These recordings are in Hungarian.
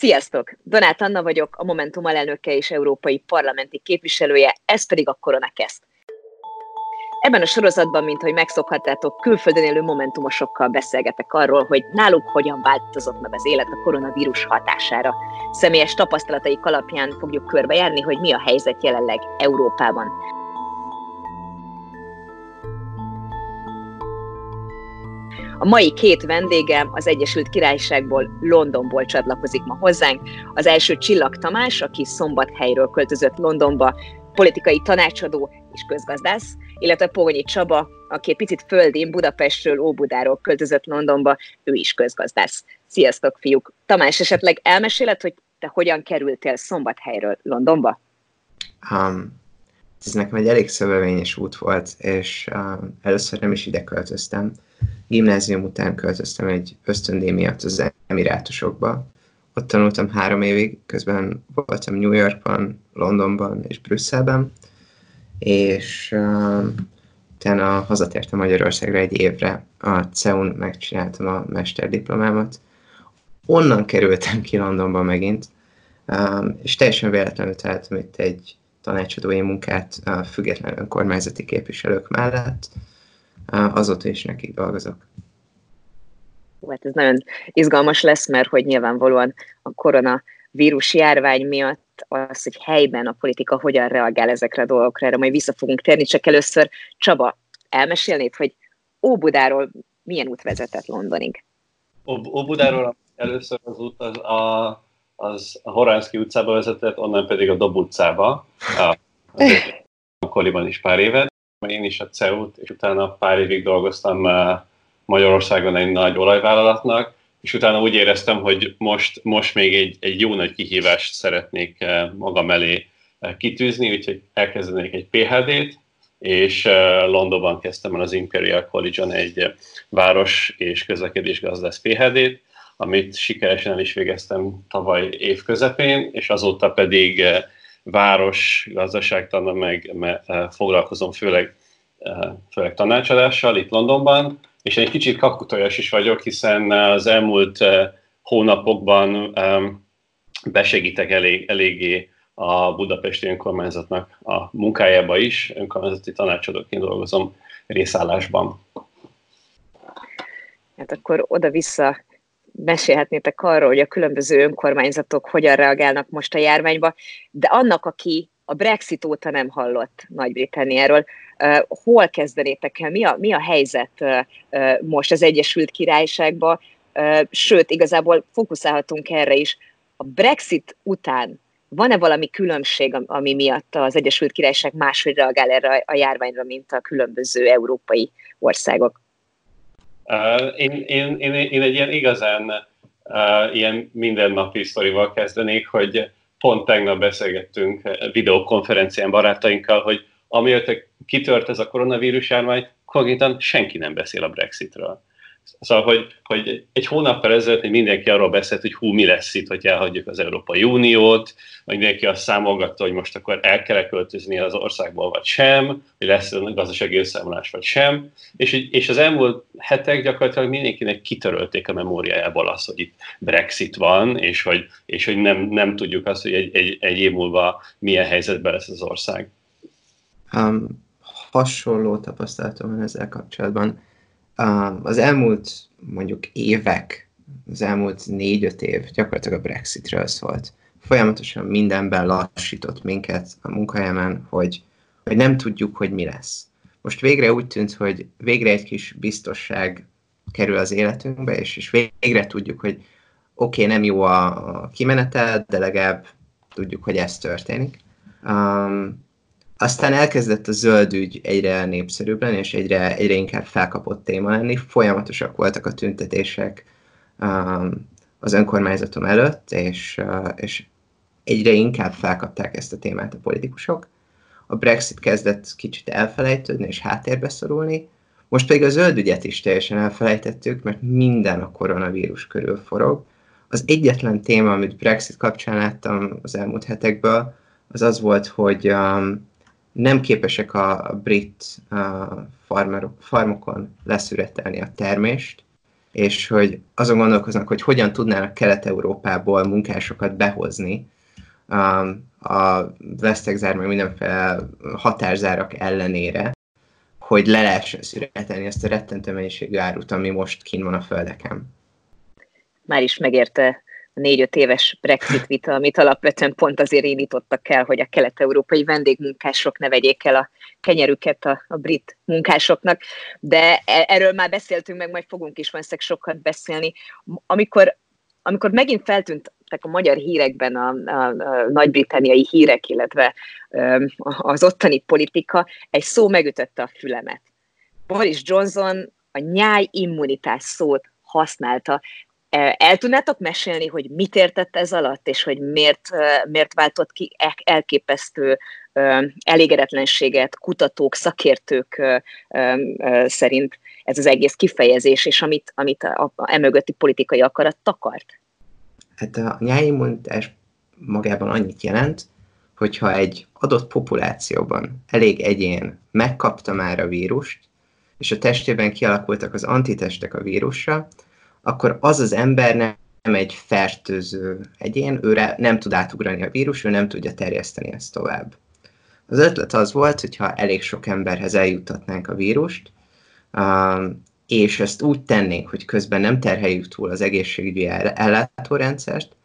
Sziasztok! Donát Anna vagyok, a Momentum alelnöke és európai parlamenti képviselője, ez pedig a Koronakeszt. Ebben a sorozatban, mint hogy megszokhattátok, külföldön élő momentumosokkal beszélgetek arról, hogy náluk hogyan változott meg az élet a koronavírus hatására. Személyes tapasztalataik alapján fogjuk körbejárni, hogy mi a helyzet jelenleg Európában. A mai két vendégem az Egyesült Királyságból, Londonból csatlakozik ma hozzánk. Az első Csillag Tamás, aki szombathelyről költözött Londonba, politikai tanácsadó és közgazdász, illetve Pogonyi Csaba, aki picit földén Budapestről, Óbudáról költözött Londonba, ő is közgazdász. Sziasztok, fiúk! Tamás, esetleg elmeséled, hogy te hogyan kerültél Szombathelyről Londonba? Um, ez nekem egy elég szövevényes út volt, és um, először nem is ide költöztem. Gimnázium után költöztem egy ösztöndé miatt az Emirátusokba. Ott tanultam három évig, közben voltam New Yorkban, Londonban és Brüsszelben, és uh, utána hazatértem Magyarországra egy évre, a CEUN megcsináltam a mesterdiplomámat. Onnan kerültem ki Londonba megint, um, és teljesen véletlenül találtam itt egy tanácsadói munkát a független önkormányzati képviselők mellett, azóta is nekik dolgozok. Hát ez nagyon izgalmas lesz, mert hogy nyilvánvalóan a koronavírus járvány miatt az, hogy helyben a politika hogyan reagál ezekre a dolgokra, erre majd vissza fogunk térni, csak először Csaba, elmesélnéd, hogy Óbudáról milyen út vezetett Londonig? Óbudáról először az út az a, az a Horánszki utcába vezetett, onnan pedig a Dob utcába. A, a Koliban is pár évet én is a CEU-t, és utána pár évig dolgoztam eh, Magyarországon egy nagy olajvállalatnak, és utána úgy éreztem, hogy most, most még egy, egy jó nagy kihívást szeretnék eh, magam elé eh, kitűzni, úgyhogy elkezdenék egy PHD-t, és Londonban kezdtem el az Imperial College-on egy város és közlekedés gazdász PHD-t, amit sikeresen el is végeztem tavaly év közepén, és azóta pedig város gazdaságtannal meg, meg foglalkozom főleg, főleg tanácsadással itt Londonban, és egy kicsit kakutojas is vagyok, hiszen az elmúlt hónapokban besegítek elég, eléggé a budapesti önkormányzatnak a munkájába is, önkormányzati tanácsadóként dolgozom részállásban. Hát akkor oda-vissza mesélhetnétek arról, hogy a különböző önkormányzatok hogyan reagálnak most a járványba, de annak, aki a Brexit óta nem hallott Nagy-Britanniáról, hol kezdenétek el, mi a, mi a helyzet most az Egyesült Királyságban, sőt, igazából fókuszálhatunk erre is. A Brexit után van-e valami különbség, ami miatt az Egyesült Királyság máshogy reagál erre a járványra, mint a különböző európai országok? Én, én, én, én egy ilyen igazán ilyen mindennapi sztorival kezdenék, hogy pont tegnap beszélgettünk videokonferencián barátainkkal, hogy amiatt kitört ez a koronavírus járvány, konkrétan senki nem beszél a Brexitről. Szóval, hogy, hogy egy hónappal ezelőtt mindenki arról beszélt, hogy hú, mi lesz itt, hogy elhagyjuk az Európai Uniót, vagy mindenki azt számolgatta, hogy most akkor el kell költözni az országból, vagy sem, hogy lesz gazdasági összeomlás, vagy sem. És, és az elmúlt hetek gyakorlatilag mindenkinek kitörölték a memóriájából azt, hogy itt Brexit van, és hogy, és hogy nem, nem tudjuk azt, hogy egy, egy, egy év múlva milyen helyzetben lesz az ország. Um, hasonló tapasztalatom van ezzel kapcsolatban az elmúlt mondjuk évek, az elmúlt négy-öt év gyakorlatilag a Brexitről szólt. Folyamatosan mindenben lassított minket a munkahelyemen, hogy, hogy nem tudjuk, hogy mi lesz. Most végre úgy tűnt, hogy végre egy kis biztosság kerül az életünkbe, és, és végre tudjuk, hogy oké, okay, nem jó a, a kimenetel, de legalább tudjuk, hogy ez történik. Um, aztán elkezdett a zöld ügy egyre népszerűbb lenni, és egyre, egyre inkább felkapott téma lenni. Folyamatosak voltak a tüntetések um, az önkormányzatom előtt, és, uh, és egyre inkább felkapták ezt a témát a politikusok. A Brexit kezdett kicsit elfelejtődni és háttérbe szorulni, most pedig a zöld ügyet is teljesen elfelejtettük, mert minden a koronavírus körül forog. Az egyetlen téma, amit Brexit kapcsán láttam az elmúlt hetekből, az az volt, hogy um, nem képesek a brit uh, farmokon leszüretelni a termést, és hogy azon gondolkoznak, hogy hogyan tudnának Kelet-Európából munkásokat behozni um, a vesztegzár, meg mindenféle határzárak ellenére, hogy le lehessen szüretelni ezt a rettentő mennyiségű árut, ami most kín van a földeken. Már is megérte négy-öt éves Brexit vita, amit alapvetően pont azért indítottak el, hogy a kelet-európai vendégmunkások ne vegyék el a kenyerüket a, a brit munkásoknak, de e, erről már beszéltünk, meg majd fogunk is valószínűleg sokat beszélni. Amikor, amikor megint feltűnt a magyar hírekben a, a, a nagy-britanniai hírek, illetve az ottani politika, egy szó megütötte a fülemet. Boris Johnson a nyáj immunitás szót használta. El tudnátok mesélni, hogy mit értett ez alatt, és hogy miért, miért váltott ki elképesztő elégedetlenséget kutatók, szakértők szerint ez az egész kifejezés, és amit, amit a, a emögötti politikai akarat takart? Hát a nyáimmunitás magában annyit jelent, hogyha egy adott populációban elég egyén megkapta már a vírust, és a testében kialakultak az antitestek a vírusra, akkor az az ember nem egy fertőző egyén, őre nem tud átugrani a vírus, ő nem tudja terjeszteni ezt tovább. Az ötlet az volt, hogyha elég sok emberhez eljuttatnánk a vírust, um, és ezt úgy tennénk, hogy közben nem terheljük túl az egészségügyi ellátórendszert,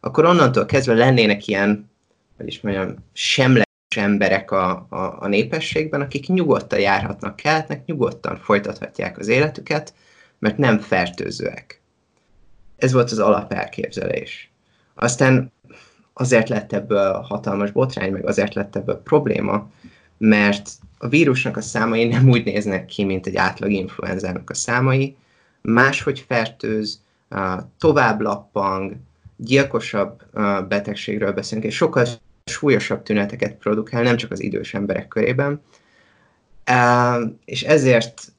akkor onnantól kezdve lennének ilyen, hogy is mondjam, semleges emberek a, a, a népességben, akik nyugodtan járhatnak keletnek, nyugodtan folytathatják az életüket, mert nem fertőzőek. Ez volt az alapelképzelés. Aztán azért lett ebből hatalmas botrány, meg azért lett ebből probléma, mert a vírusnak a számai nem úgy néznek ki, mint egy átlag influenzának a számai, máshogy fertőz, tovább lappang, gyilkosabb betegségről beszélünk, és sokkal súlyosabb tüneteket produkál, nem csak az idős emberek körében. És ezért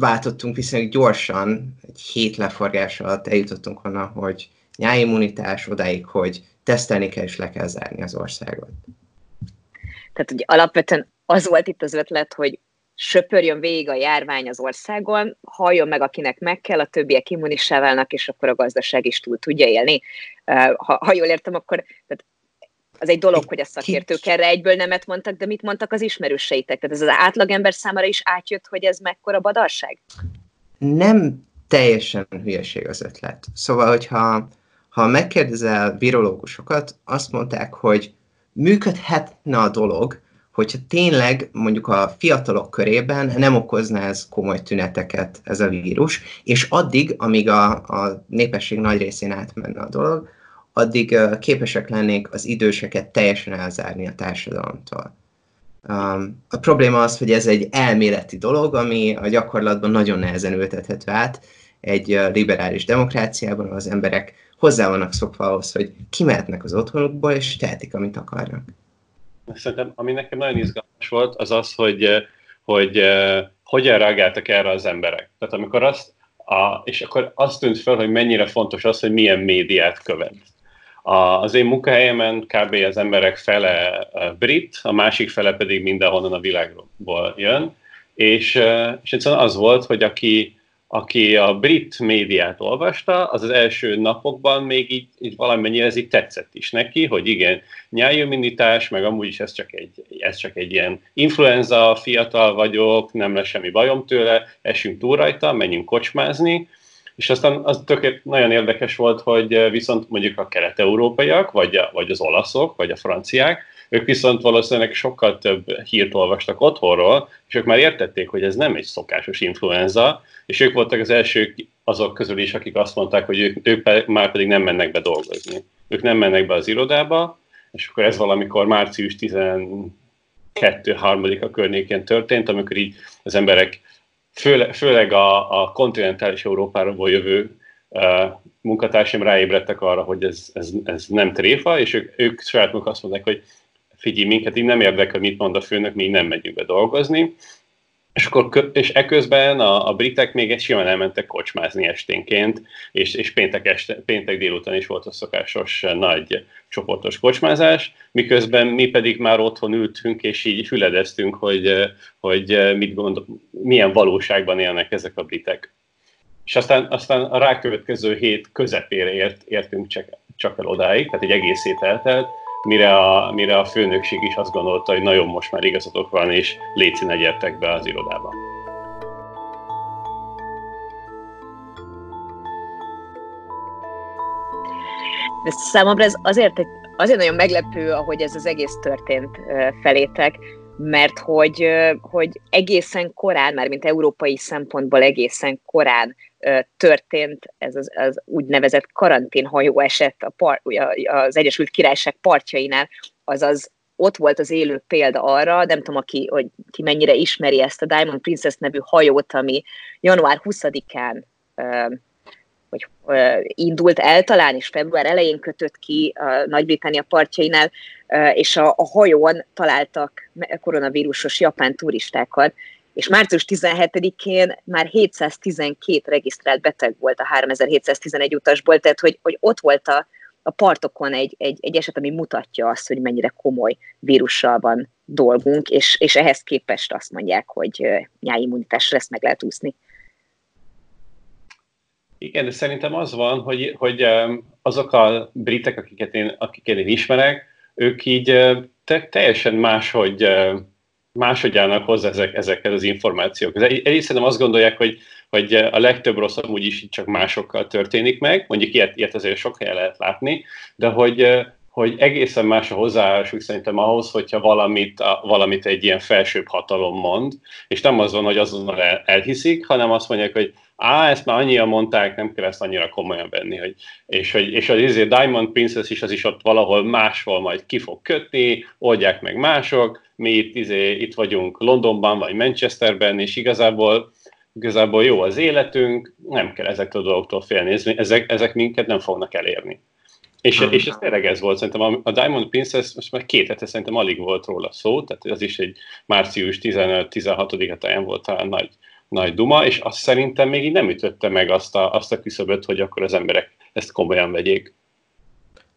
váltottunk viszonylag gyorsan, egy hét leforgás alatt eljutottunk volna, hogy nyáimmunitás odáig, hogy tesztelni kell és le kell zárni az országot. Tehát ugye alapvetően az volt itt az ötlet, hogy söpörjön végig a járvány az országon, halljon meg, akinek meg kell, a többiek immunissá válnak, és akkor a gazdaság is túl tudja élni. Ha, ha jól értem, akkor tehát az egy dolog, hogy a szakértők erre egyből nemet mondtak, de mit mondtak az ismerőseitek? Tehát ez az átlagember számára is átjött, hogy ez mekkora badarság? Nem teljesen hülyeség az ötlet. Szóval, hogyha ha megkérdezel virológusokat, azt mondták, hogy működhetne a dolog, hogyha tényleg mondjuk a fiatalok körében nem okozna ez komoly tüneteket ez a vírus, és addig, amíg a, a népesség nagy részén átmenne a dolog, addig képesek lennénk az időseket teljesen elzárni a társadalomtól. A probléma az, hogy ez egy elméleti dolog, ami a gyakorlatban nagyon nehezen ültethető át egy liberális demokráciában, az emberek hozzá vannak szokva ahhoz, hogy kimehetnek az otthonukból, és tehetik, amit akarnak. Szerintem, ami nekem nagyon izgalmas volt, az az, hogy, hogy hogyan reagáltak erre az emberek. Tehát amikor azt, a, és akkor azt tűnt fel, hogy mennyire fontos az, hogy milyen médiát követ. Az én munkahelyemen kb. az emberek fele brit, a másik fele pedig mindenhonnan a világból jön, és, és egyszerűen az volt, hogy aki, aki a brit médiát olvasta, az az első napokban még így, így valamennyire ez így tetszett is neki, hogy igen, nyájimmunitás, meg amúgy is ez csak, egy, ez csak egy ilyen influenza, fiatal vagyok, nem lesz semmi bajom tőle, esünk túl rajta, menjünk kocsmázni, és aztán az tökélet nagyon érdekes volt, hogy viszont mondjuk a kelet-európaiak, vagy, a, vagy az olaszok, vagy a franciák, ők viszont valószínűleg sokkal több hírt olvastak otthonról, és ők már értették, hogy ez nem egy szokásos influenza, és ők voltak az elsők azok közül is, akik azt mondták, hogy ők, ők már pedig nem mennek be dolgozni. Ők nem mennek be az irodába, és akkor ez valamikor március 12 a környékén történt, amikor így az emberek, főle, főleg a, a kontinentális Európáról jövő uh, munkatársaim ráébredtek arra, hogy ez, ez, ez nem tréfa, és ők, ők saját azt mondják, hogy figyelj, minket így nem érdekel, mit mond a főnök, mi nem megyünk be dolgozni. És, akkor, és eközben a, a britek még egy simán elmentek kocsmázni esténként, és, és péntek, este, péntek délután is volt a szokásos nagy csoportos kocsmázás, miközben mi pedig már otthon ültünk, és így füledeztünk, hogy, hogy mit gondol, milyen valóságban élnek ezek a britek. és aztán, aztán a rákövetkező hét közepére ért, értünk csak, csak el odáig, tehát egy egész hét eltelt, mire a, mire a főnökség is azt gondolta, hogy nagyon most már igazatok van, és léci ne gyertek be az irodába. Ez számomra ez azért, azért nagyon meglepő, ahogy ez az egész történt felétek, mert hogy, hogy egészen korán, már mint európai szempontból egészen korán történt ez az, az úgynevezett karanténhajó eset a par, az Egyesült Királyság partjainál, azaz ott volt az élő példa arra, nem tudom, aki, hogy ki mennyire ismeri ezt a Diamond Princess nevű hajót, ami január 20-án hogy indult el talán, és február elején kötött ki a Nagy-Britannia partjainál, és a, a hajón találtak koronavírusos japán turistákat, és március 17-én már 712 regisztrált beteg volt a 3711 utasból, tehát hogy, hogy ott volt a, a partokon egy, egy, egy eset, ami mutatja azt, hogy mennyire komoly vírussal van dolgunk, és, és ehhez képest azt mondják, hogy nyáimmunitásra ezt meg lehet úszni. Igen, de szerintem az van, hogy, hogy azok a britek, akiket én, akiket én ismerek, ők így te, teljesen máshogy, máshogy állnak hozzá ezek, ezekhez az információkhoz. Egyrészt szerintem azt gondolják, hogy, hogy a legtöbb rossz amúgy is csak másokkal történik meg, mondjuk ilyet, ilyet azért sok helyen lehet látni, de hogy, hogy egészen más a hozzáállásuk szerintem ahhoz, hogyha valamit, a, valamit egy ilyen felsőbb hatalom mond, és nem azon, hogy azonnal el, elhiszik, hanem azt mondják, hogy á, ezt már annyian mondták, nem kell ezt annyira komolyan venni, hogy, és hogy és az izé Diamond Princess is az is ott valahol máshol majd ki fog kötni, oldják meg mások, mi itt, izé, itt vagyunk Londonban vagy Manchesterben, és igazából igazából jó az életünk, nem kell ezektől a dolgoktól félni, ezek, ezek minket nem fognak elérni. És, hmm. és ez tényleg ez volt, szerintem a, a Diamond Princess most már két hete szerintem alig volt róla szó, tehát az is egy március 15-16-a táján volt talán nagy, nagy duma, és azt szerintem még így nem ütötte meg azt a, azt a küszöböt, hogy akkor az emberek ezt komolyan vegyék.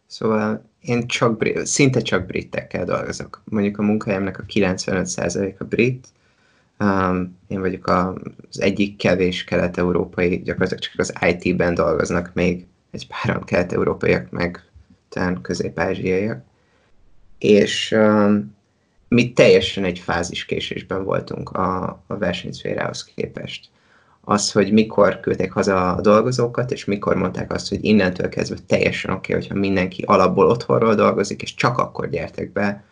Szóval én csak, szinte csak britekkel dolgozok. Mondjuk a munkahelyemnek a 95% a brit, Um, én vagyok az egyik kevés kelet-európai, gyakorlatilag csak az IT-ben dolgoznak még egy páran kelet-európaiak, meg talán közép-ázsiaiak. És um, mi teljesen egy fázis késésben voltunk a, a versenyszférához képest. Az, hogy mikor küldték haza a dolgozókat, és mikor mondták azt, hogy innentől kezdve teljesen oké, okay, hogyha mindenki alapból otthonról dolgozik, és csak akkor gyertek be,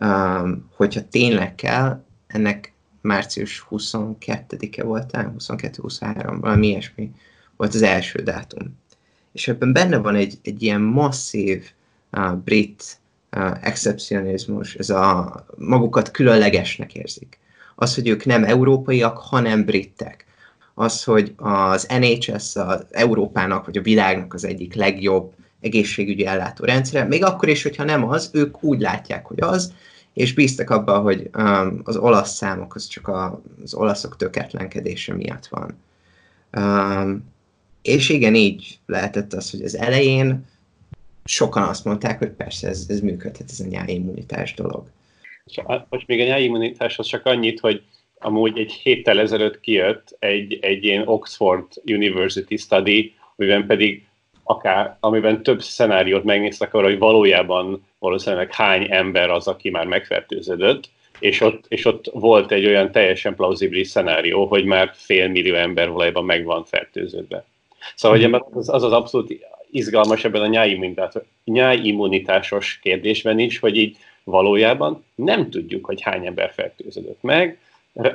um, hogyha tényleg kell, ennek március 22-e volt, 22-23, valami ilyesmi volt az első dátum. És ebben benne van egy, egy ilyen masszív uh, brit excepcionizmus, ez a magukat különlegesnek érzik. Az, hogy ők nem európaiak, hanem britek. Az, hogy az NHS az Európának vagy a világnak az egyik legjobb egészségügyi ellátórendszere, még akkor is, hogyha nem az, ők úgy látják, hogy az, és bíztak abban, hogy um, az olasz számok az csak a, az olaszok töketlenkedése miatt van. Um, és igen, így lehetett az, hogy az elején sokan azt mondták, hogy persze ez, ez működhet, ez a nyári immunitás dolog. Most még a nyári immunitás az csak annyit, hogy amúgy egy héttel ezelőtt kijött egy, egy ilyen Oxford University study, amiben pedig akár, amiben több szenáriót megnéztek arra, hogy valójában valószínűleg hány ember az, aki már megfertőződött, és ott, és ott volt egy olyan teljesen plauzibilis szenárió, hogy már fél millió ember valójában meg van fertőződve. Szóval hogy az, az az abszolút izgalmas ebben a nyáimmunitásos kérdésben is, hogy így valójában nem tudjuk, hogy hány ember fertőződött meg,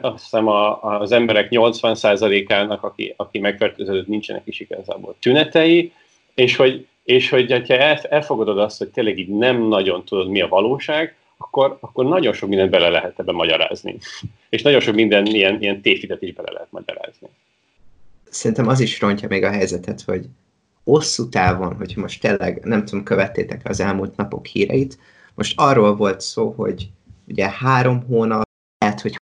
azt hiszem a, az emberek 80%-ának, aki, aki megfertőződött, nincsenek is igazából tünetei, és hogy, és hogy ha elfogadod azt, hogy tényleg így nem nagyon tudod, mi a valóság, akkor, akkor nagyon sok mindent bele lehet ebbe magyarázni. És nagyon sok minden ilyen, ilyen tévhitet is bele lehet magyarázni. Szerintem az is rontja még a helyzetet, hogy hosszú távon, hogyha most tényleg, nem tudom, követtétek az elmúlt napok híreit, most arról volt szó, hogy ugye három hónap, lehet, hogy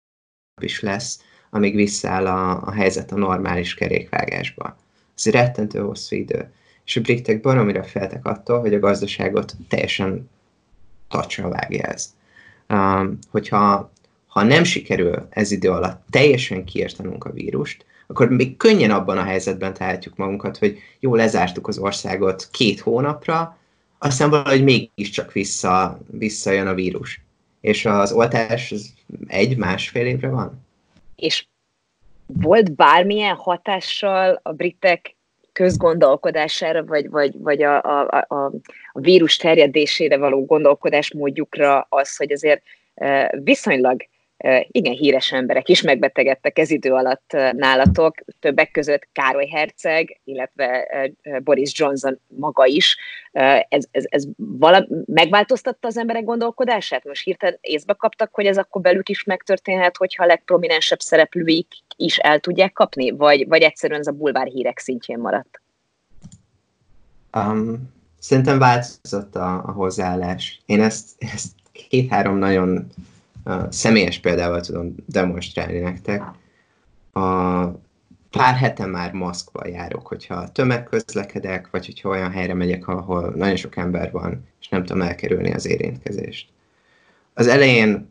is lesz, amíg visszaáll a, a helyzet a normális kerékvágásba. Ez rettentő hosszú idő és a britek baromira feltek attól, hogy a gazdaságot teljesen tartsra vágja ez. Um, hogyha ha nem sikerül ez idő alatt teljesen kiértanunk a vírust, akkor még könnyen abban a helyzetben találjuk magunkat, hogy jó, lezártuk az országot két hónapra, aztán valahogy mégiscsak vissza, visszajön a vírus. És az oltás egy-másfél évre van. És volt bármilyen hatással a britek közgondolkodására, vagy, vagy, vagy a, a, a, a vírus terjedésére való gondolkodásmódjukra az, hogy azért viszonylag igen híres emberek is megbetegedtek ez idő alatt nálatok, többek között Károly Herceg, illetve Boris Johnson maga is. Ez, ez, ez vala, megváltoztatta az emberek gondolkodását? Most hirtelen észbe kaptak, hogy ez akkor belük is megtörténhet, hogyha a legprominensebb szereplőik is el tudják kapni? Vagy, vagy egyszerűen ez a bulvár hírek szintjén maradt? Um, szerintem változott a, a hozzáállás. Én ezt, ezt két-három nagyon uh, személyes példával tudom demonstrálni nektek. A pár hete már maszkval járok, hogyha tömegközlekedek, vagy hogyha olyan helyre megyek, ahol nagyon sok ember van, és nem tudom elkerülni az érintkezést. Az elején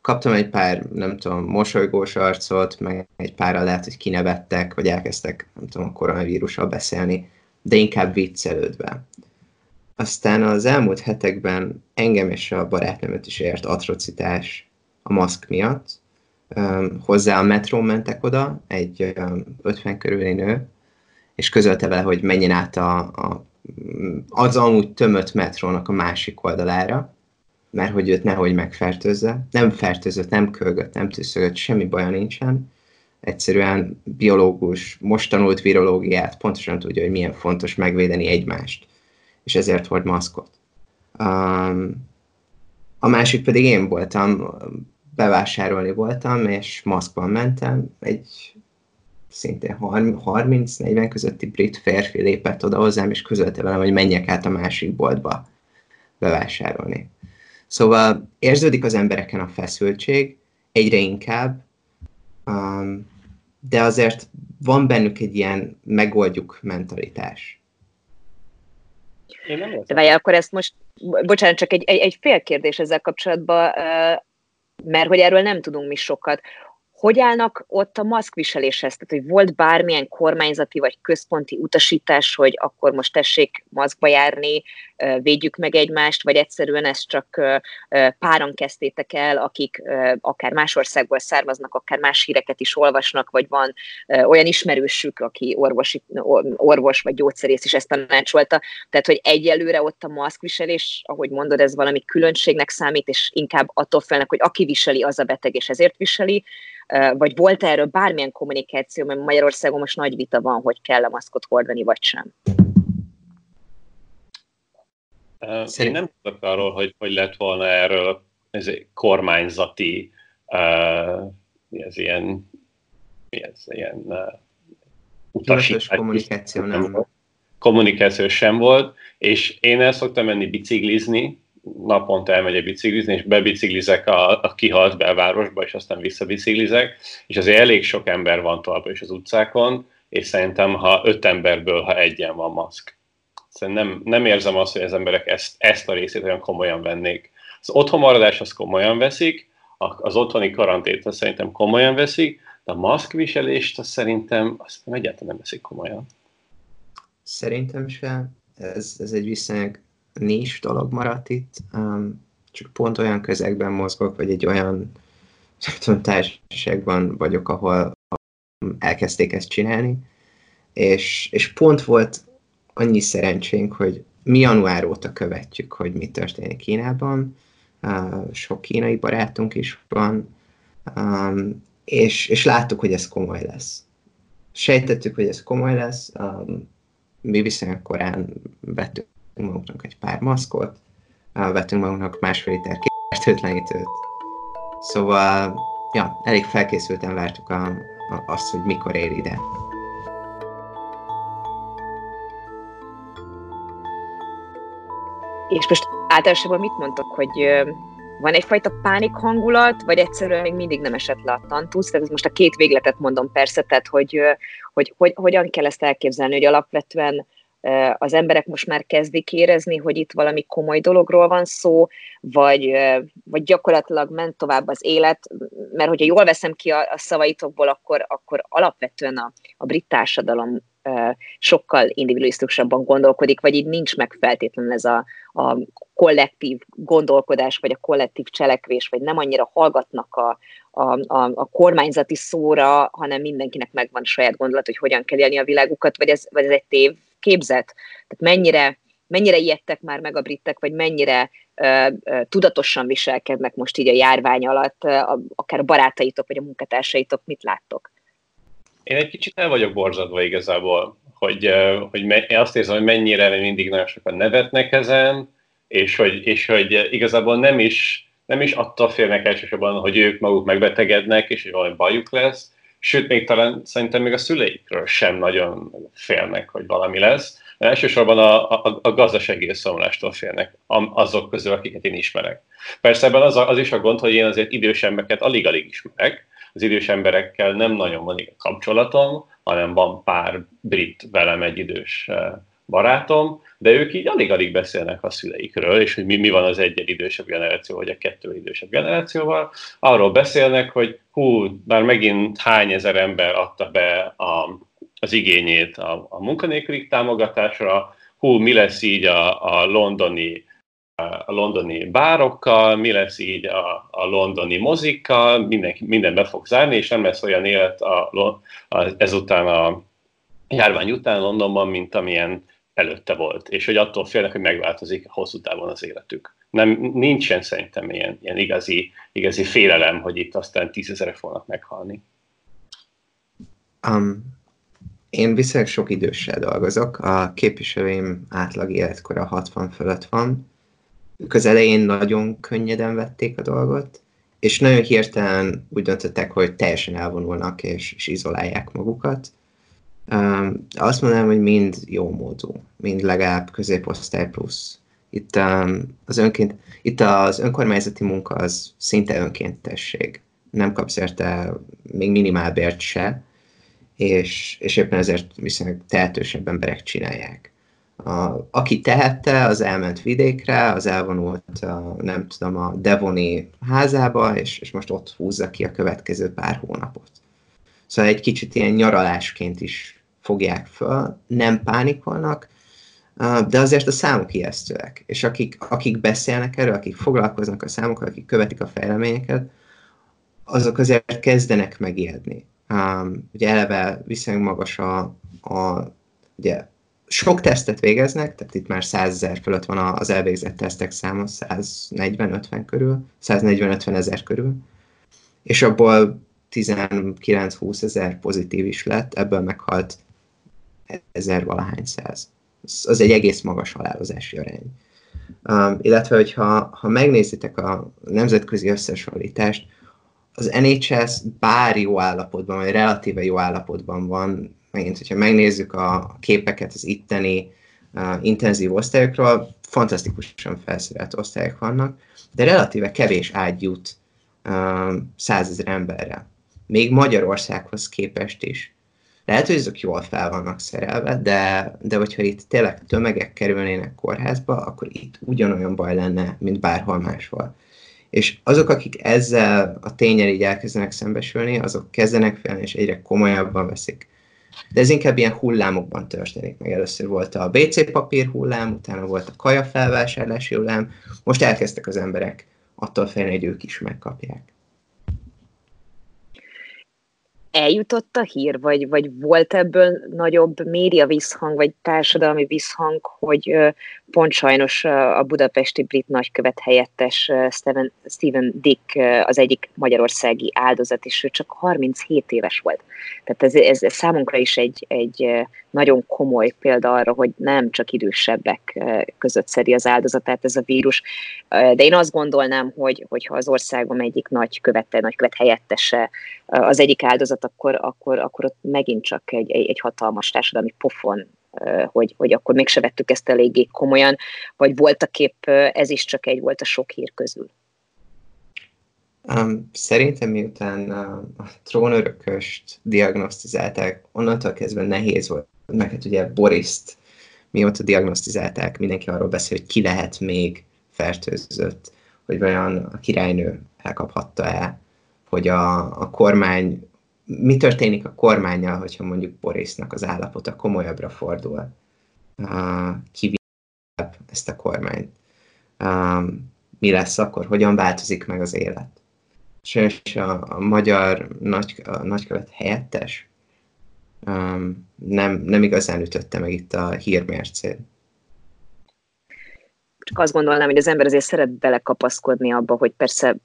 kaptam egy pár, nem tudom, mosolygós arcot, meg egy párral lehet, hogy kinevettek, vagy elkezdtek, nem tudom, a koronavírussal beszélni, de inkább viccelődve. Aztán az elmúlt hetekben engem és a barátnőmet is ért atrocitás a maszk miatt. Hozzá a metrón mentek oda, egy 50 körüli nő, és közölte vele, hogy menjen át a, a, az amúgy tömött metrónak a másik oldalára, mert hogy őt nehogy megfertőzze. Nem fertőzött, nem kölgött, nem tűzögött, semmi baja nincsen. Egyszerűen biológus, most tanult virológiát, pontosan tudja, hogy milyen fontos megvédeni egymást. És ezért volt maszkot. Um, a másik pedig én voltam, bevásárolni voltam, és maszkban mentem. Egy szintén 30-40 közötti brit férfi lépett oda hozzám, és közölte velem, hogy menjek át a másik boltba bevásárolni. Szóval érződik az embereken a feszültség, egyre inkább, um, de azért van bennük egy ilyen megoldjuk mentalitás. De várjál, akkor ezt most, bocsánat, csak egy, egy, egy fél kérdés ezzel kapcsolatban, mert hogy erről nem tudunk mi sokat. Hogy állnak ott a maszkviseléshez? Tehát, hogy volt bármilyen kormányzati vagy központi utasítás, hogy akkor most tessék maszkba járni, védjük meg egymást, vagy egyszerűen ezt csak páran kezdtétek el, akik akár más országból származnak, akár más híreket is olvasnak, vagy van olyan ismerősük, aki orvosi, orvos vagy gyógyszerész is ezt tanácsolta. Tehát, hogy egyelőre ott a maszkviselés, ahogy mondod, ez valami különbségnek számít, és inkább attól felnek, hogy aki viseli, az a beteg, és ezért viseli, vagy volt erről bármilyen kommunikáció, mert Magyarországon most nagy vita van, hogy kell a maszkot hordani, vagy sem? Szerint... Én nem tudok arról, hogy hogy lett volna erről ez kormányzati, uh, ez ilyen, ez ilyen uh, utasítás. kommunikáció nem. Kommunikáció sem volt, és én el szoktam menni biciklizni, naponta elmegyek biciklizni, és bebiciklizek a, a kihalt belvárosba, és aztán visszabiciklizek, és azért elég sok ember van továbbra is az utcákon, és szerintem, ha öt emberből, ha egyen van maszk. Szerintem nem, nem érzem azt, hogy az emberek ezt, ezt a részét olyan komolyan vennék. Az otthonmaradás azt komolyan veszik, az otthoni karantént azt szerintem komolyan veszik, de a maszkviselést azt szerintem, azt nem egyáltalán nem veszik komolyan. Szerintem sem. Ez, ez egy viszonylag nincs dolog maradt itt, um, csak pont olyan közegben mozgok, vagy egy olyan tudom, társaságban vagyok, ahol elkezdték ezt csinálni, és, és pont volt annyi szerencsénk, hogy mi január óta követjük, hogy mi történik Kínában, sok kínai barátunk is van, és, és láttuk, hogy ez komoly lesz. Sejtettük, hogy ez komoly lesz, mi viszonylag korán vettük magunknak egy pár maszkot, vettünk magunknak másfél liter fertőtlenítőt. Szóval, ja, elég felkészülten vártuk a, a, azt, hogy mikor ér ide. És most általában mit mondtok, hogy van egyfajta pánik hangulat, vagy egyszerűen még mindig nem esett le a tantusz? Tehát most a két végletet mondom persze, tehát hogy, hogy, hogy hogyan kell ezt elképzelni, hogy alapvetően az emberek most már kezdik érezni, hogy itt valami komoly dologról van szó, vagy, vagy gyakorlatilag ment tovább az élet, mert hogyha jól veszem ki a, a szavaitokból, akkor, akkor alapvetően a, a brit társadalom sokkal individualisztikusabban gondolkodik, vagy így nincs meg feltétlenül ez a, a kollektív gondolkodás, vagy a kollektív cselekvés, vagy nem annyira hallgatnak a, a, a, a kormányzati szóra, hanem mindenkinek megvan a saját gondolat, hogy hogyan kell élni a világukat, vagy ez, vagy ez egy tév képzet. Tehát mennyire, mennyire ijedtek már meg a britek, vagy mennyire uh, uh, tudatosan viselkednek most így a járvány alatt, uh, akár a barátaitok, vagy a munkatársaitok, mit láttok? Én egy kicsit el vagyok borzadva igazából, hogy, hogy me, én azt érzem, hogy mennyire mindig nagyon sokan nevetnek ezen, és hogy, és hogy igazából nem is, nem is attól félnek elsősorban, hogy ők maguk megbetegednek, és hogy valami bajuk lesz, sőt, még talán szerintem még a szüleikről sem nagyon félnek, hogy valami lesz. De elsősorban a, a, a gazdasági összeomlástól félnek azok közül, akiket én ismerek. Persze ebben az, az is a gond, hogy én azért idős embereket alig-alig ismerek, az idős emberekkel nem nagyon van kapcsolatom, hanem van pár brit velem egy idős eh, barátom, de ők így alig-alig beszélnek a szüleikről, és hogy mi, mi van az egy idősebb generáció, vagy a kettő idősebb generációval. Arról beszélnek, hogy hú, már megint hány ezer ember adta be a, az igényét a, a munkanélküli támogatásra, hú, mi lesz így a, a londoni a londoni bárokkal, mi lesz így a, a londoni mozikkal, minden, minden be fog zárni, és nem lesz olyan élet a, a, ezután a járvány után Londonban, mint amilyen előtte volt, és hogy attól félnek, hogy megváltozik hosszú távon az életük. Nem, nincsen szerintem ilyen, ilyen igazi, igazi félelem, hogy itt aztán tízezerek fognak meghalni. Um, én viszonylag sok időssel dolgozok, a képviselőim átlag életkora 60 fölött van, ők az elején nagyon könnyeden vették a dolgot, és nagyon hirtelen úgy döntöttek, hogy teljesen elvonulnak és, és izolálják magukat. Um, azt mondanám, hogy mind jó módú, mind legalább középosztály plusz. Itt, um, az önként, itt az önkormányzati munka az szinte önkéntesség. Nem kapsz érte még minimálbért se, és, és éppen ezért viszonylag tehetősebb emberek csinálják. Aki tehette, az elment vidékre, az elvonult, nem tudom, a Devoni házába, és, és most ott húzza ki a következő pár hónapot. Szóval egy kicsit ilyen nyaralásként is fogják föl, nem pánikolnak, de azért a számok ijesztőek. És akik, akik beszélnek erről, akik foglalkoznak a számokkal, akik követik a fejleményeket, azok azért kezdenek megijedni. Um, ugye eleve viszonylag magas a, a ugye sok tesztet végeznek, tehát itt már 100 ezer fölött van az elvégzett tesztek száma, 140-50 körül, 140-50 ezer körül, és abból 19-20 ezer pozitív is lett, ebből meghalt ezer valahány száz. Az egy egész magas halálozási arány. Um, illetve, hogyha ha megnézitek a nemzetközi összehasonlítást, az NHS bár jó állapotban, vagy relatíve jó állapotban van, megint, hogyha megnézzük a képeket az itteni uh, intenzív osztályokról, fantasztikusan felszerelt osztályok vannak, de relatíve kevés ágy jut uh, százezer emberre. Még Magyarországhoz képest is. Lehet, hogy ezek jól fel vannak szerelve, de, de hogyha itt tényleg tömegek kerülnének kórházba, akkor itt ugyanolyan baj lenne, mint bárhol máshol. És azok, akik ezzel a tényel így elkezdenek szembesülni, azok kezdenek félni, és egyre komolyabban veszik de ez inkább ilyen hullámokban történik meg. Először volt a BC papír hullám, utána volt a kaja felvásárlási hullám, most elkezdtek az emberek attól félni, hogy ők is megkapják eljutott a hír, vagy, vagy volt ebből nagyobb média visszhang, vagy társadalmi visszhang, hogy pont sajnos a budapesti brit nagykövet helyettes Steven, Steven Dick az egyik magyarországi áldozat, és ő csak 37 éves volt. Tehát ez, ez számunkra is egy, egy nagyon komoly példa arra, hogy nem csak idősebbek között szedi az áldozatát ez a vírus. De én azt gondolnám, hogy hogyha az országom egyik nagykövete, nagykövet helyettese az egyik áldozat, akkor, akkor, akkor ott megint csak egy, egy, egy hatalmas társadalmi pofon hogy, hogy akkor mégse vettük ezt eléggé komolyan, vagy voltak épp ez is csak egy volt a sok hír közül. Um, szerintem miután a, trónörököst diagnosztizálták, onnantól kezdve nehéz volt, meg hát ugye Boriszt mióta diagnosztizálták, mindenki arról beszél, hogy ki lehet még fertőzött, hogy vajon a királynő elkaphatta-e, hogy a, a kormány, mi történik a kormányjal, hogyha mondjuk Borisnak az állapota komolyabbra fordul, uh, ezt a kormányt. Um, mi lesz akkor, hogyan változik meg az élet. És a, a magyar nagy, a nagykövet helyettes um, nem, nem igazán ütötte meg itt a hírmércét. Csak azt gondolnám, hogy az ember azért szeret belekapaszkodni abba, hogy persze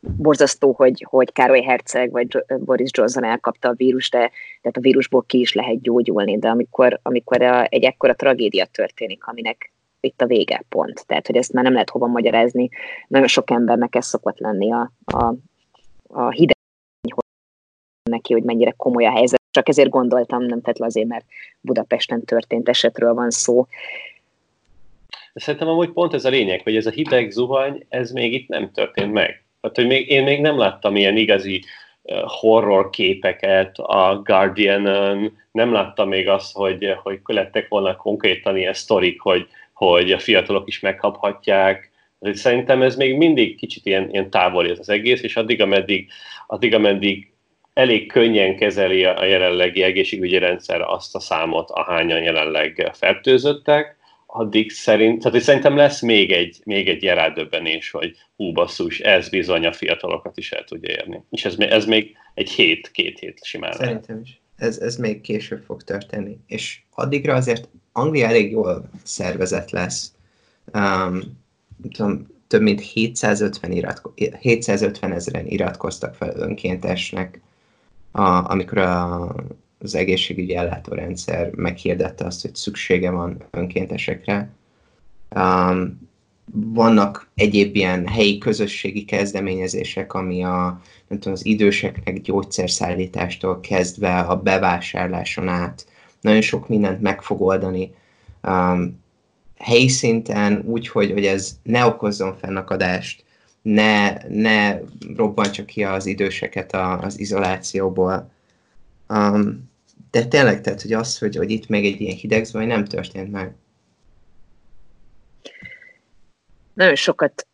borzasztó, hogy, hogy Károly Herceg vagy Boris Johnson elkapta a vírus, de tehát a vírusból ki is lehet gyógyulni, de amikor, amikor a, egy ekkora tragédia történik, aminek itt a vége pont. Tehát, hogy ezt már nem lehet hova magyarázni. Nagyon sok embernek ez szokott lenni a, a, a hideg neki, hogy mennyire komoly a helyzet. Csak ezért gondoltam, nem tett azért, mert Budapesten történt esetről van szó. De szerintem amúgy pont ez a lényeg, hogy ez a hideg zuhany, ez még itt nem történt meg. Hát, hogy még, én még nem láttam ilyen igazi horror képeket a Guardian-ön, nem láttam még azt, hogy, hogy lettek volna konkrétan ilyen sztorik, hogy, hogy a fiatalok is megkaphatják. Szerintem ez még mindig kicsit ilyen, ilyen távoli ez az egész, és addig, ameddig, addig, ameddig elég könnyen kezeli a jelenlegi egészségügyi rendszer azt a számot, ahányan jelenleg fertőzöttek, addig szerint, tehát szerintem lesz még egy, még egy rádöbbenés, hogy hú basszus, ez bizony a fiatalokat is el tudja érni. És ez, ez még egy hét, két hét simán. Szerintem is. Ez, ez még később fog történni. És addigra azért Anglia elég jól szervezett lesz. Um, tudom, több mint 750, iratko- 750 ezeren iratkoztak fel önkéntesnek, a, amikor a, az egészségügyi ellátórendszer meghirdette azt, hogy szüksége van önkéntesekre. Um, vannak egyéb ilyen helyi közösségi kezdeményezések, ami a, nem tudom, az időseknek gyógyszerszállítástól kezdve a bevásárláson át nagyon sok mindent meg fog oldani um, helyi szinten, úgy, hogy, ez ne okozzon fennakadást, ne, ne robbantsa ki az időseket a, az izolációból. Um, de tényleg, tehát, hogy az, hogy, hogy itt még egy ilyen hidegzvaj nem történt meg. Nagyon sokat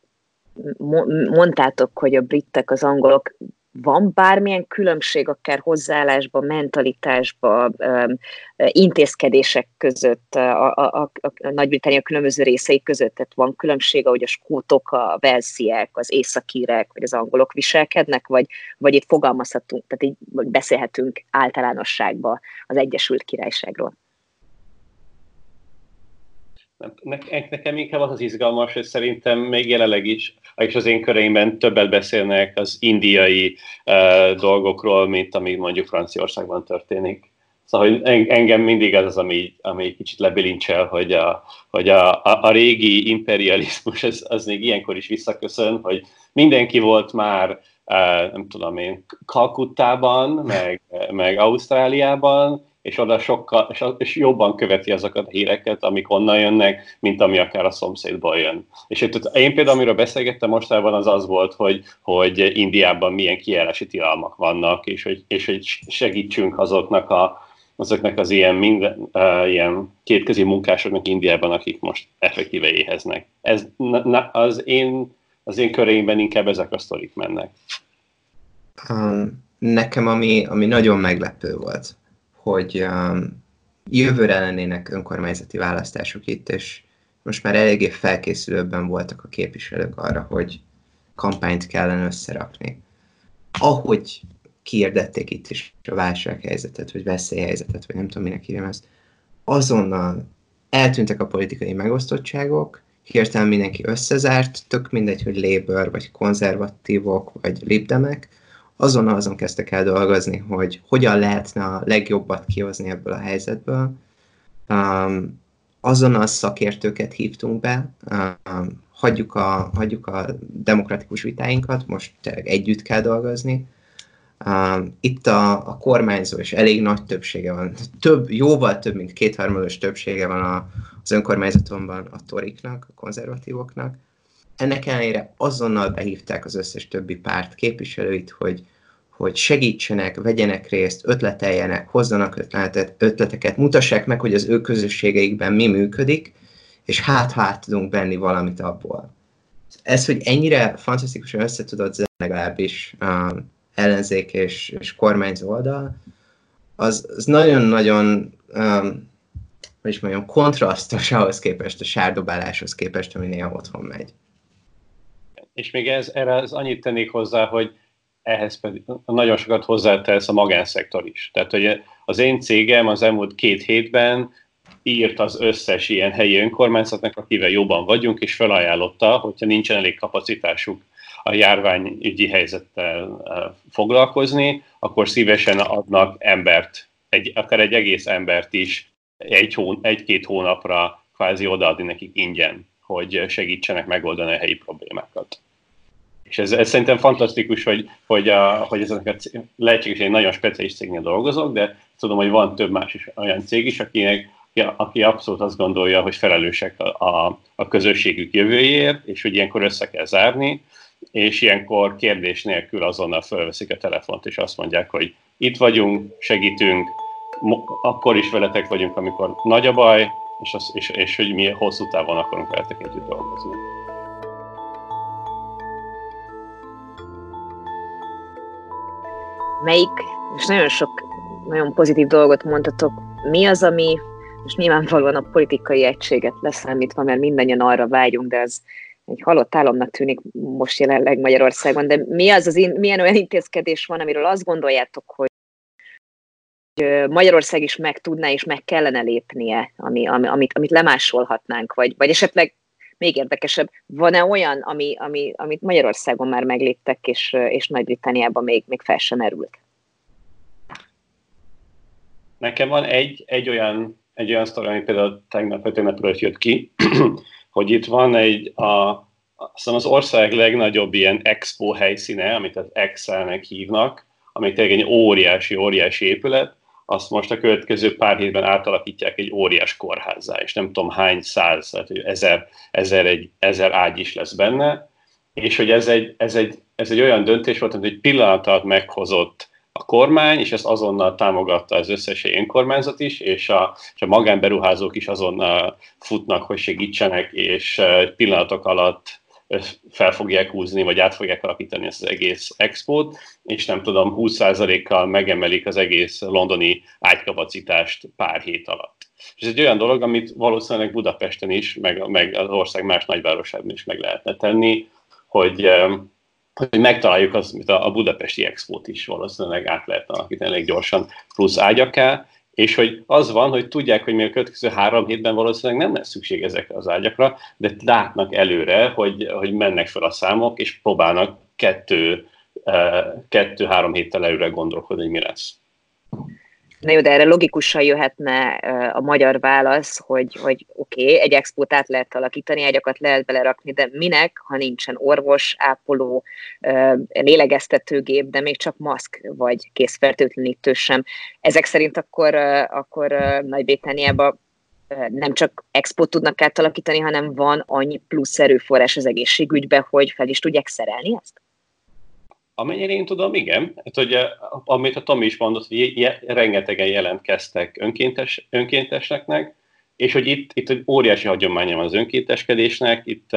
mondtátok, hogy a britek, az angolok van bármilyen különbség akár hozzáállásba, mentalitásba, intézkedések között, a, a, a, a Nagy-Britannia különböző részei között? Tehát van különbség, ahogy a skótok, a velsziek, az északírek, vagy az angolok viselkednek, vagy, vagy itt fogalmazhatunk, tehát így beszélhetünk általánosságba az Egyesült Királyságról? Nekem inkább az az izgalmas, hogy szerintem még jelenleg is, és az én köreimben többet beszélnek az indiai uh, dolgokról, mint ami mondjuk Franciaországban történik. Szóval hogy engem mindig az az, ami, ami kicsit lebilincsel, hogy a, hogy a, a, a régi imperializmus az, az még ilyenkor is visszaköszön, hogy mindenki volt már, uh, nem tudom én, Kalkuttában, meg, meg Ausztráliában, és oda sokkal, és, és jobban követi azokat a híreket, amik onnan jönnek, mint ami akár a szomszédból jön. És itt, én például, amiről beszélgettem mostában, az az volt, hogy, hogy Indiában milyen kijárási tilalmak vannak, és hogy, és hogy segítsünk azoknak a, azoknak az ilyen, minden, uh, ilyen kétkezi munkásoknak Indiában, akik most effektíve éheznek. Ez na, az, én, az én köreimben inkább ezek a sztorik mennek. Um, nekem ami, ami nagyon meglepő volt, hogy um, jövőre lennének önkormányzati választások itt, és most már eléggé felkészülőbben voltak a képviselők arra, hogy kampányt kellene összerakni. Ahogy kiirdették itt is a válsághelyzetet, vagy veszélyhelyzetet, vagy nem tudom, minek hívjam ezt, azonnal eltűntek a politikai megosztottságok, hirtelen mindenki összezárt, tök mindegy, hogy Labour, vagy konzervatívok, vagy libdemek, azonnal azon kezdtek el dolgozni, hogy hogyan lehetne a legjobbat kihozni ebből a helyzetből. Um, azonnal szakértőket hívtunk be, um, hagyjuk, a, hagyjuk a demokratikus vitáinkat, most együtt kell dolgozni. Um, itt a, a kormányzó és elég nagy többsége van, több, jóval több, mint kétharmados többsége van a, az önkormányzatomban a toriknak, a konzervatívoknak. Ennek ellenére azonnal behívták az összes többi párt képviselőit, hogy hogy segítsenek, vegyenek részt, ötleteljenek, hozzanak ötletet, ötleteket, mutassák meg, hogy az ő közösségeikben mi működik, és hát hát tudunk benni valamit abból. Ez, hogy ennyire fantasztikusan össze tudod legalábbis um, ellenzék és, és kormányzó oldal, az, az nagyon-nagyon um, hogy is mondjam, kontrasztos ahhoz képest, a sárdobáláshoz képest, ami néha otthon megy. És még ez, erre az annyit tennék hozzá, hogy ehhez pedig nagyon sokat hozzátesz a magánszektor is. Tehát, hogy az én cégem az elmúlt két hétben írt az összes ilyen helyi önkormányzatnak, akivel jobban vagyunk, és felajánlotta, hogyha nincsen elég kapacitásuk a járványügyi helyzettel foglalkozni, akkor szívesen adnak embert, egy, akár egy egész embert is egy hón, egy-két hónapra kvázi odaadni nekik ingyen, hogy segítsenek megoldani a helyi problémákat. És ez, ez szerintem fantasztikus, hogy, hogy, a, hogy ezek a lehetséges, hogy egy nagyon speciális cégnél dolgozok, de tudom, hogy van több más is olyan cég is, akinek, aki abszolút azt gondolja, hogy felelősek a, a, a közösségük jövőjéért, és hogy ilyenkor össze kell zárni, és ilyenkor kérdés nélkül azonnal felveszik a telefont, és azt mondják, hogy itt vagyunk, segítünk, akkor is veletek vagyunk, amikor nagy a baj, és, az, és, és hogy mi hosszú távon akarunk veletek együtt dolgozni. Melyik, és nagyon sok nagyon pozitív dolgot mondtatok, mi az, ami most nyilvánvalóan a politikai egységet leszámítva, mert mindannyian arra vágyunk, de az egy halott álomnak tűnik most jelenleg Magyarországon, de mi az az, milyen olyan intézkedés van, amiről azt gondoljátok, hogy Magyarország is meg tudná és meg kellene lépnie, ami, ami, amit, amit lemásolhatnánk, vagy, vagy esetleg még érdekesebb, van-e olyan, ami, ami, amit Magyarországon már megléptek, és, és Nagy-Britanniában még, még fel sem erült? Nekem van egy, egy olyan, egy olyan sztori, ami például tegnap vagy tegnap jött ki, hogy itt van egy, a, azt az ország legnagyobb ilyen expo helyszíne, amit az Excel-nek hívnak, ami tényleg egy óriási, óriási épület, azt most a következő pár hétben átalakítják egy óriás kórházzá, és nem tudom hány száz, tehát ezer, ezer, egy, ezer ágy is lesz benne, és hogy ez egy, ez egy, ez egy olyan döntés volt, amit egy pillanat alatt meghozott a kormány, és ezt azonnal támogatta az összes önkormányzat is, és a, és a magánberuházók is azonnal futnak, hogy segítsenek, és pillanatok alatt fel fogják húzni, vagy át fogják alakítani ezt az egész expót, és nem tudom, 20%-kal megemelik az egész londoni ágykapacitást pár hét alatt. És ez egy olyan dolog, amit valószínűleg Budapesten is, meg, meg az ország más nagyvárosában is meg lehetne tenni, hogy, hogy megtaláljuk az, amit a Budapesti Expót is valószínűleg át lehet alakítani elég gyorsan plusz ágyaká, és hogy az van, hogy tudják, hogy mi a következő három hétben valószínűleg nem lesz szükség ezekre az ágyakra, de látnak előre, hogy, hogy mennek fel a számok, és próbálnak kettő, eh, kettő-három héttel előre gondolkodni, hogy mi lesz. Na jó, de erre logikusan jöhetne a magyar válasz, hogy, hogy oké, okay, egy expót át lehet alakítani, egyakat lehet belerakni, de minek, ha nincsen orvos, ápoló, lélegeztetőgép, de még csak maszk vagy készfertőtlenítő sem. Ezek szerint akkor, akkor Nagy-Britanniában nem csak expót tudnak átalakítani, hanem van annyi plusz erőforrás az egészségügybe, hogy fel is tudják szerelni ezt? Amennyire én tudom, igen. Hát, hogy, amit a Tomi is mondott, hogy rengetegen jelentkeztek önkéntes, önkénteseknek, és hogy itt, itt egy óriási hagyománya van az önkénteskedésnek, itt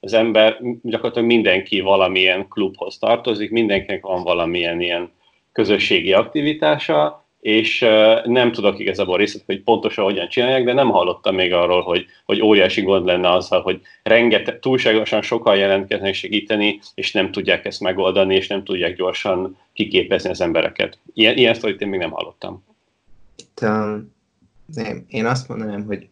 az ember, gyakorlatilag mindenki valamilyen klubhoz tartozik, mindenkinek van valamilyen ilyen közösségi aktivitása, és nem tudok igazából részlet, hogy pontosan hogyan csinálják, de nem hallottam még arról, hogy, hogy óriási gond lenne azzal, hogy rengeteg, túlságosan sokan jelentkeznek segíteni, és nem tudják ezt megoldani, és nem tudják gyorsan kiképezni az embereket. Ilyen, ilyen sztorit én még nem hallottam. Itt, um, nem, én azt mondanám, hogy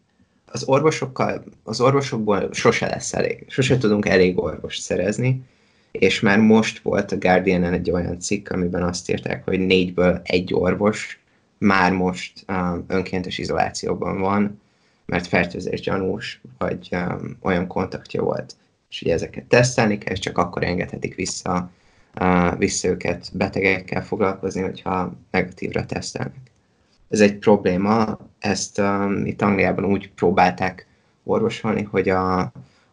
az orvosokkal, az orvosokból sose lesz elég, sose tudunk elég orvost szerezni, és már most volt a guardian egy olyan cikk, amiben azt írták, hogy négyből egy orvos már most um, önkéntes izolációban van, mert fertőzés gyanús, vagy um, olyan kontaktja volt. És ugye ezeket tesztelni kell, és csak akkor engedhetik vissza, uh, vissza őket betegekkel foglalkozni, hogyha negatívra tesztelnek. Ez egy probléma, ezt um, itt Angliában úgy próbálták orvosolni, hogy a,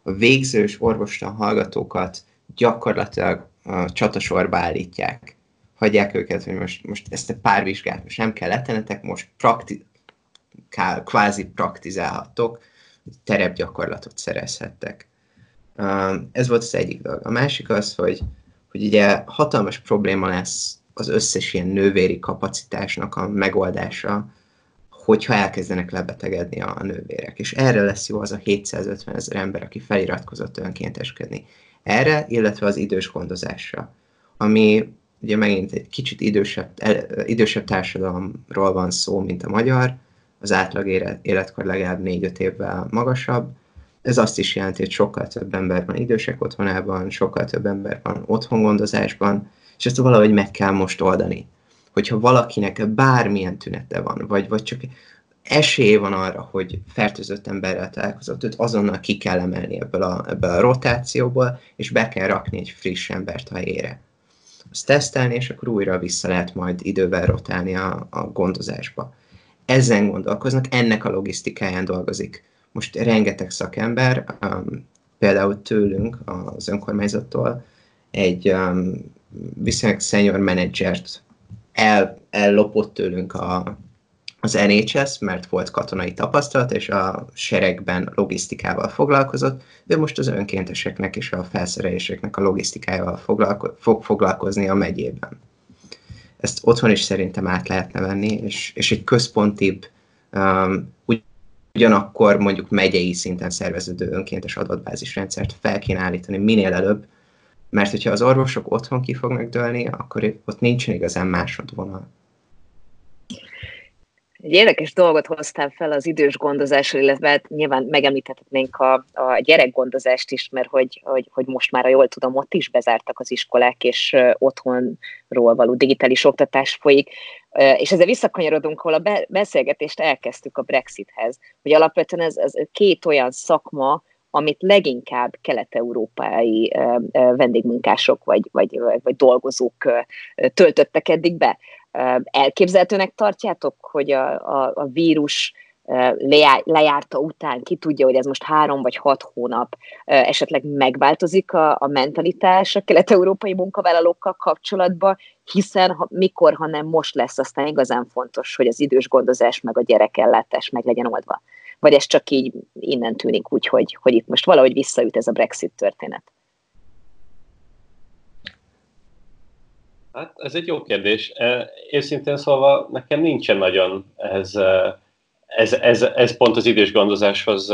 a végzős orvostan hallgatókat gyakorlatilag a csatasorba állítják, hagyják őket, hogy most, most ezt a pár vizsgát most nem kell letenetek, most prakti- kvázi praktizálhattok, terepgyakorlatot szerezhettek. Ez volt az egyik dolog. A másik az, hogy, hogy ugye hatalmas probléma lesz az összes ilyen nővéri kapacitásnak a megoldása, hogyha elkezdenek lebetegedni a nővérek. És erre lesz jó az a 750 ezer ember, aki feliratkozott önkénteskedni. Erre, illetve az idős gondozásra, ami ugye megint egy kicsit idősebb, idősebb társadalomról van szó, mint a magyar, az átlag életkor legalább 4-5 évvel magasabb. Ez azt is jelenti, hogy sokkal több ember van idősek otthonában, sokkal több ember van otthongondozásban, és ezt valahogy meg kell most oldani. Hogyha valakinek bármilyen tünete van, vagy, vagy csak esély van arra, hogy fertőzött emberrel találkozott, őt azonnal ki kell emelni ebből a, ebből a rotációból, és be kell rakni egy friss embert a helyére. Azt tesztelni, és akkor újra vissza lehet majd idővel rotálni a, a gondozásba. Ezen gondolkoznak, ennek a logisztikáján dolgozik. Most rengeteg szakember, um, például tőlünk, az önkormányzattól, egy um, viszonylag senior menedzsert el, ellopott tőlünk a, az NHS, mert volt katonai tapasztalat, és a seregben logisztikával foglalkozott, de most az önkénteseknek és a felszereléseknek a logisztikájával foglalko- fog foglalkozni a megyében. Ezt otthon is szerintem át lehetne venni, és, és egy központibb, um, ugyanakkor mondjuk megyei szinten szerveződő önkéntes adatbázisrendszert fel kéne állítani minél előbb, mert hogyha az orvosok otthon ki fognak dőlni, akkor ott nincsen igazán másodvonal. Egy érdekes dolgot hoztál fel az idős gondozásról, illetve hát nyilván megemlíthetnénk a, a gyerekgondozást is, mert hogy, hogy, hogy most már, jól tudom, ott is bezártak az iskolák, és otthonról való digitális oktatás folyik. És ezzel visszakanyarodunk, ahol a beszélgetést elkezdtük a Brexithez, hogy alapvetően ez, ez két olyan szakma, amit leginkább kelet-európai vendégmunkások vagy, vagy, vagy dolgozók töltöttek eddig be. Elképzelhetőnek tartjátok, hogy a, a, a vírus lejárta után, ki tudja, hogy ez most három vagy hat hónap, esetleg megváltozik a, a mentalitás a kelet-európai munkavállalókkal kapcsolatban, hiszen ha, mikor, ha nem most lesz aztán igazán fontos, hogy az idős gondozás meg a gyerekellátás meg legyen oldva. Vagy ez csak így innen tűnik úgy, hogy, hogy itt most valahogy visszaüt ez a Brexit történet? Hát ez egy jó kérdés. Őszintén szólva nekem nincsen nagyon ez, ez, ez, ez pont az idős gondozáshoz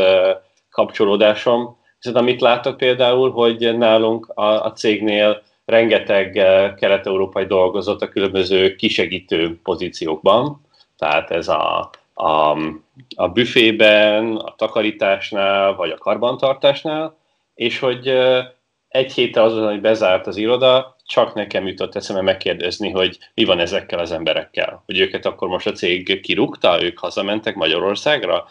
kapcsolódásom. Viszont amit látok például, hogy nálunk a, a cégnél rengeteg kelet-európai dolgozott a különböző kisegítő pozíciókban, tehát ez a, a, a büfében, a takarításnál, vagy a karbantartásnál, és hogy egy héttel azon, hogy bezárt az iroda, csak nekem jutott eszembe megkérdezni, hogy mi van ezekkel az emberekkel. Hogy őket akkor most a cég kirúgta, ők hazamentek Magyarországra,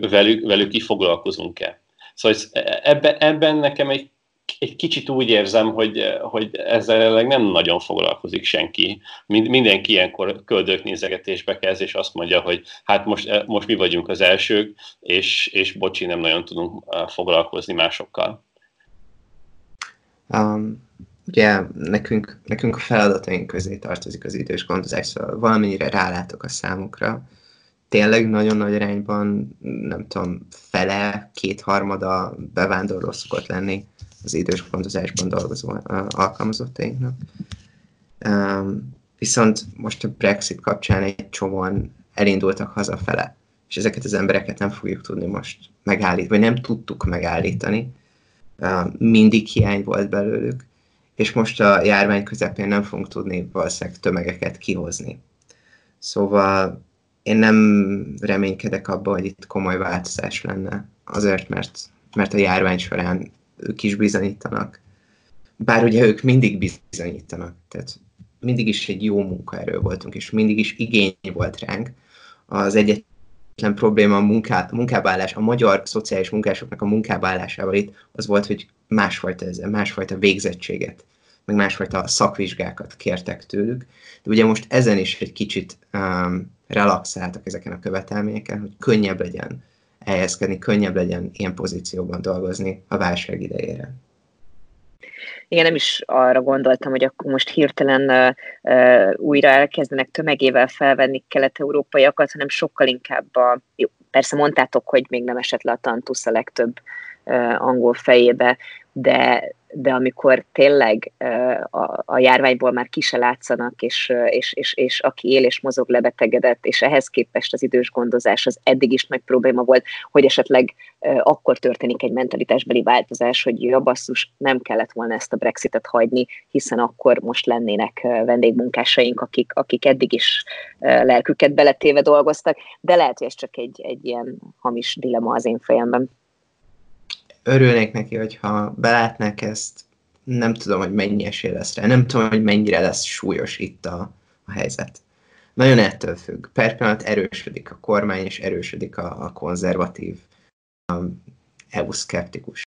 velük, velük ki foglalkozunk-e. Szóval ebben, ebben nekem egy, egy kicsit úgy érzem, hogy, hogy ezzel nem nagyon foglalkozik senki. Mindenki ilyenkor köldök nézegetésbe kezd, és azt mondja, hogy hát most, most mi vagyunk az elsők, és, és bocsi, nem nagyon tudunk foglalkozni másokkal. Um, ugye nekünk, nekünk a feladataink közé tartozik az idős gondozás, szóval valamennyire rálátok a számukra. Tényleg nagyon nagy arányban, nem tudom, fele, kétharmada bevándorló szokott lenni az idős gondozásban dolgozó uh, alkalmazottainknak. Um, viszont most a Brexit kapcsán egy csomóan elindultak hazafele, és ezeket az embereket nem fogjuk tudni most megállítani, vagy nem tudtuk megállítani. Mindig hiány volt belőlük, és most a járvány közepén nem fogunk tudni valószínűleg tömegeket kihozni. Szóval én nem reménykedek abban, hogy itt komoly változás lenne, azért, mert, mert a járvány során ők is bizonyítanak. Bár ugye ők mindig bizonyítanak, tehát mindig is egy jó munkaerő voltunk, és mindig is igény volt ránk. Az egyetlen probléma a, munká, a munkába állás, a magyar szociális munkásoknak a munkába állásával itt az volt, hogy másfajta, másfajta végzettséget meg másfajta szakvizsgákat kértek tőlük, de ugye most ezen is egy kicsit um, relaxáltak ezeken a követelményeken, hogy könnyebb legyen elhelyezkedni, könnyebb legyen ilyen pozícióban dolgozni a válság idejére. Igen, nem is arra gondoltam, hogy akkor most hirtelen uh, uh, újra elkezdenek tömegével felvenni kelet-európaiakat, hanem sokkal inkább a, jó, persze mondtátok, hogy még nem esett le a tantusz a legtöbb uh, angol fejébe, de, de amikor tényleg a, a járványból már ki se látszanak, és, és, és, és aki él és mozog lebetegedett, és ehhez képest az idős gondozás az eddig is nagy probléma volt, hogy esetleg akkor történik egy mentalitásbeli változás, hogy ja basszus, nem kellett volna ezt a Brexitet hagyni, hiszen akkor most lennének vendégmunkásaink, akik, akik eddig is lelküket beletéve dolgoztak, de lehet, hogy ez csak egy, egy ilyen hamis dilema az én fejemben örülnék neki, hogyha belátnák ezt, nem tudom, hogy mennyi esély lesz rá, nem tudom, hogy mennyire lesz súlyos itt a, a helyzet. Nagyon ettől függ. Per pillanat erősödik a kormány, és erősödik a, a konzervatív um, EU-szkeptikus.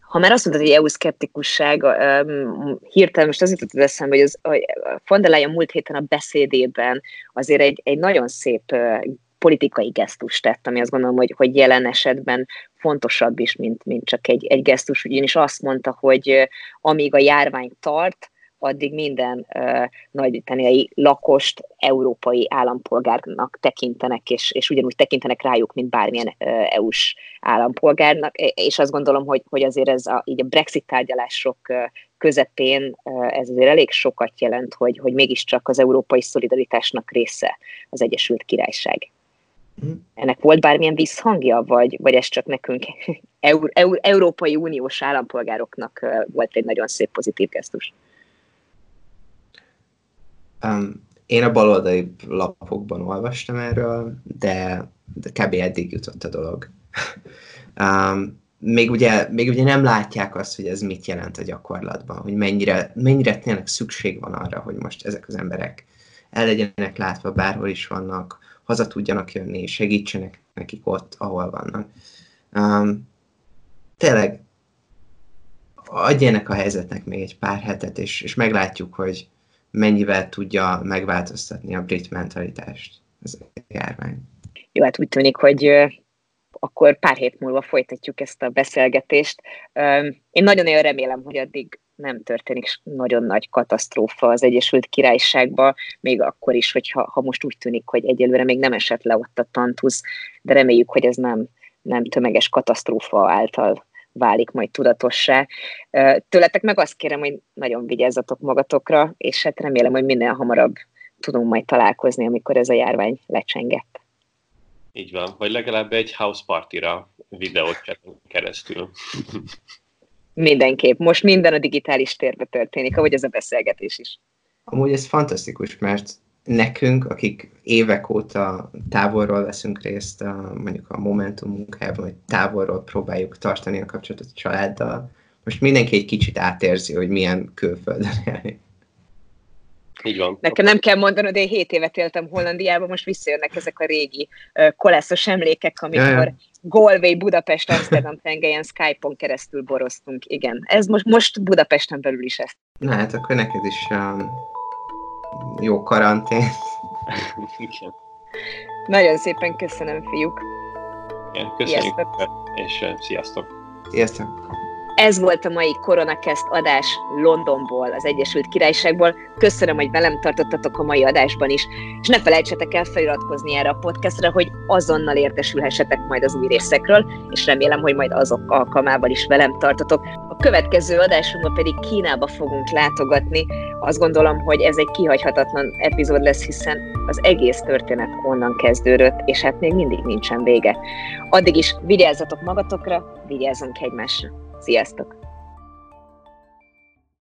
Ha már azt mondtad, hogy EU-szkeptikusság, um, hirtelen most az jutott eszembe, hogy, az, hogy von der Leyen múlt héten a beszédében azért egy, egy nagyon szép uh, politikai gesztus tett, ami azt gondolom, hogy, hogy jelen esetben fontosabb is, mint, mint csak egy, egy gesztus, ugyanis azt mondta, hogy amíg a járvány tart, addig minden uh, nagy-britanniai lakost európai állampolgárnak tekintenek, és, és ugyanúgy tekintenek rájuk, mint bármilyen uh, EU-s állampolgárnak, és azt gondolom, hogy, hogy azért ez a, így a Brexit tárgyalások uh, közepén ez azért elég sokat jelent, hogy, hogy mégiscsak az európai szolidaritásnak része az Egyesült Királyság. Ennek volt bármilyen visszhangja, vagy, vagy ez csak nekünk, Eur, Eur, Európai Uniós állampolgároknak volt egy nagyon szép pozitív gesztus? Um, én a baloldali lapokban olvastam erről, de, de kb. eddig jutott a dolog. um, még, ugye, még ugye nem látják azt, hogy ez mit jelent a gyakorlatban, hogy mennyire, mennyire tényleg szükség van arra, hogy most ezek az emberek el legyenek látva, bárhol is vannak, haza tudjanak jönni, és segítsenek nekik ott, ahol vannak. Um, tényleg adjanak a helyzetnek még egy pár hetet, és, és meglátjuk, hogy mennyivel tudja megváltoztatni a brit mentalitást ez a járvány. Jó, hát úgy tűnik, hogy akkor pár hét múlva folytatjuk ezt a beszélgetést. Én nagyon-nagyon remélem, hogy addig nem történik nagyon nagy katasztrófa az Egyesült Királyságba, még akkor is, hogyha ha most úgy tűnik, hogy egyelőre még nem esett le ott a tantusz, de reméljük, hogy ez nem, nem tömeges katasztrófa által válik majd tudatossá. Tőletek meg azt kérem, hogy nagyon vigyázzatok magatokra, és hát remélem, hogy minél hamarabb tudunk majd találkozni, amikor ez a járvány lecsengett. Így van, vagy legalább egy house partyra videót keresztül. Mindenképp. Most minden a digitális térbe történik, ahogy ez a beszélgetés is. Amúgy ez fantasztikus, mert nekünk, akik évek óta távolról veszünk részt, a, mondjuk a Momentum munkájában, vagy távolról próbáljuk tartani a kapcsolatot a családdal, most mindenki egy kicsit átérzi, hogy milyen külföldön élni. Így van. Nekem nem kell mondanod, de én 7 évet éltem Hollandiában, most visszajönnek ezek a régi uh, kolászos emlékek, amikor ja, Galway, Budapest, Amsterdam tengelyen Skype-on keresztül boroztunk. Igen, ez most, most Budapesten belül is ezt. Na hát akkor neked is um, jó karantén. Igen. Nagyon szépen köszönöm, fiúk. Köszönjük, sziasztok. és uh, sziasztok. Sziasztok. Ez volt a mai Coronacast adás Londonból, az Egyesült Királyságból. Köszönöm, hogy velem tartottatok a mai adásban is, és ne felejtsetek el feliratkozni erre a podcastra, hogy azonnal értesülhessetek majd az új részekről, és remélem, hogy majd azok alkalmával is velem tartotok. A következő adásunkban pedig Kínába fogunk látogatni. Azt gondolom, hogy ez egy kihagyhatatlan epizód lesz, hiszen az egész történet onnan kezdődött, és hát még mindig nincsen vége. Addig is vigyázzatok magatokra, vigyázzunk egymásra. Sziasztok!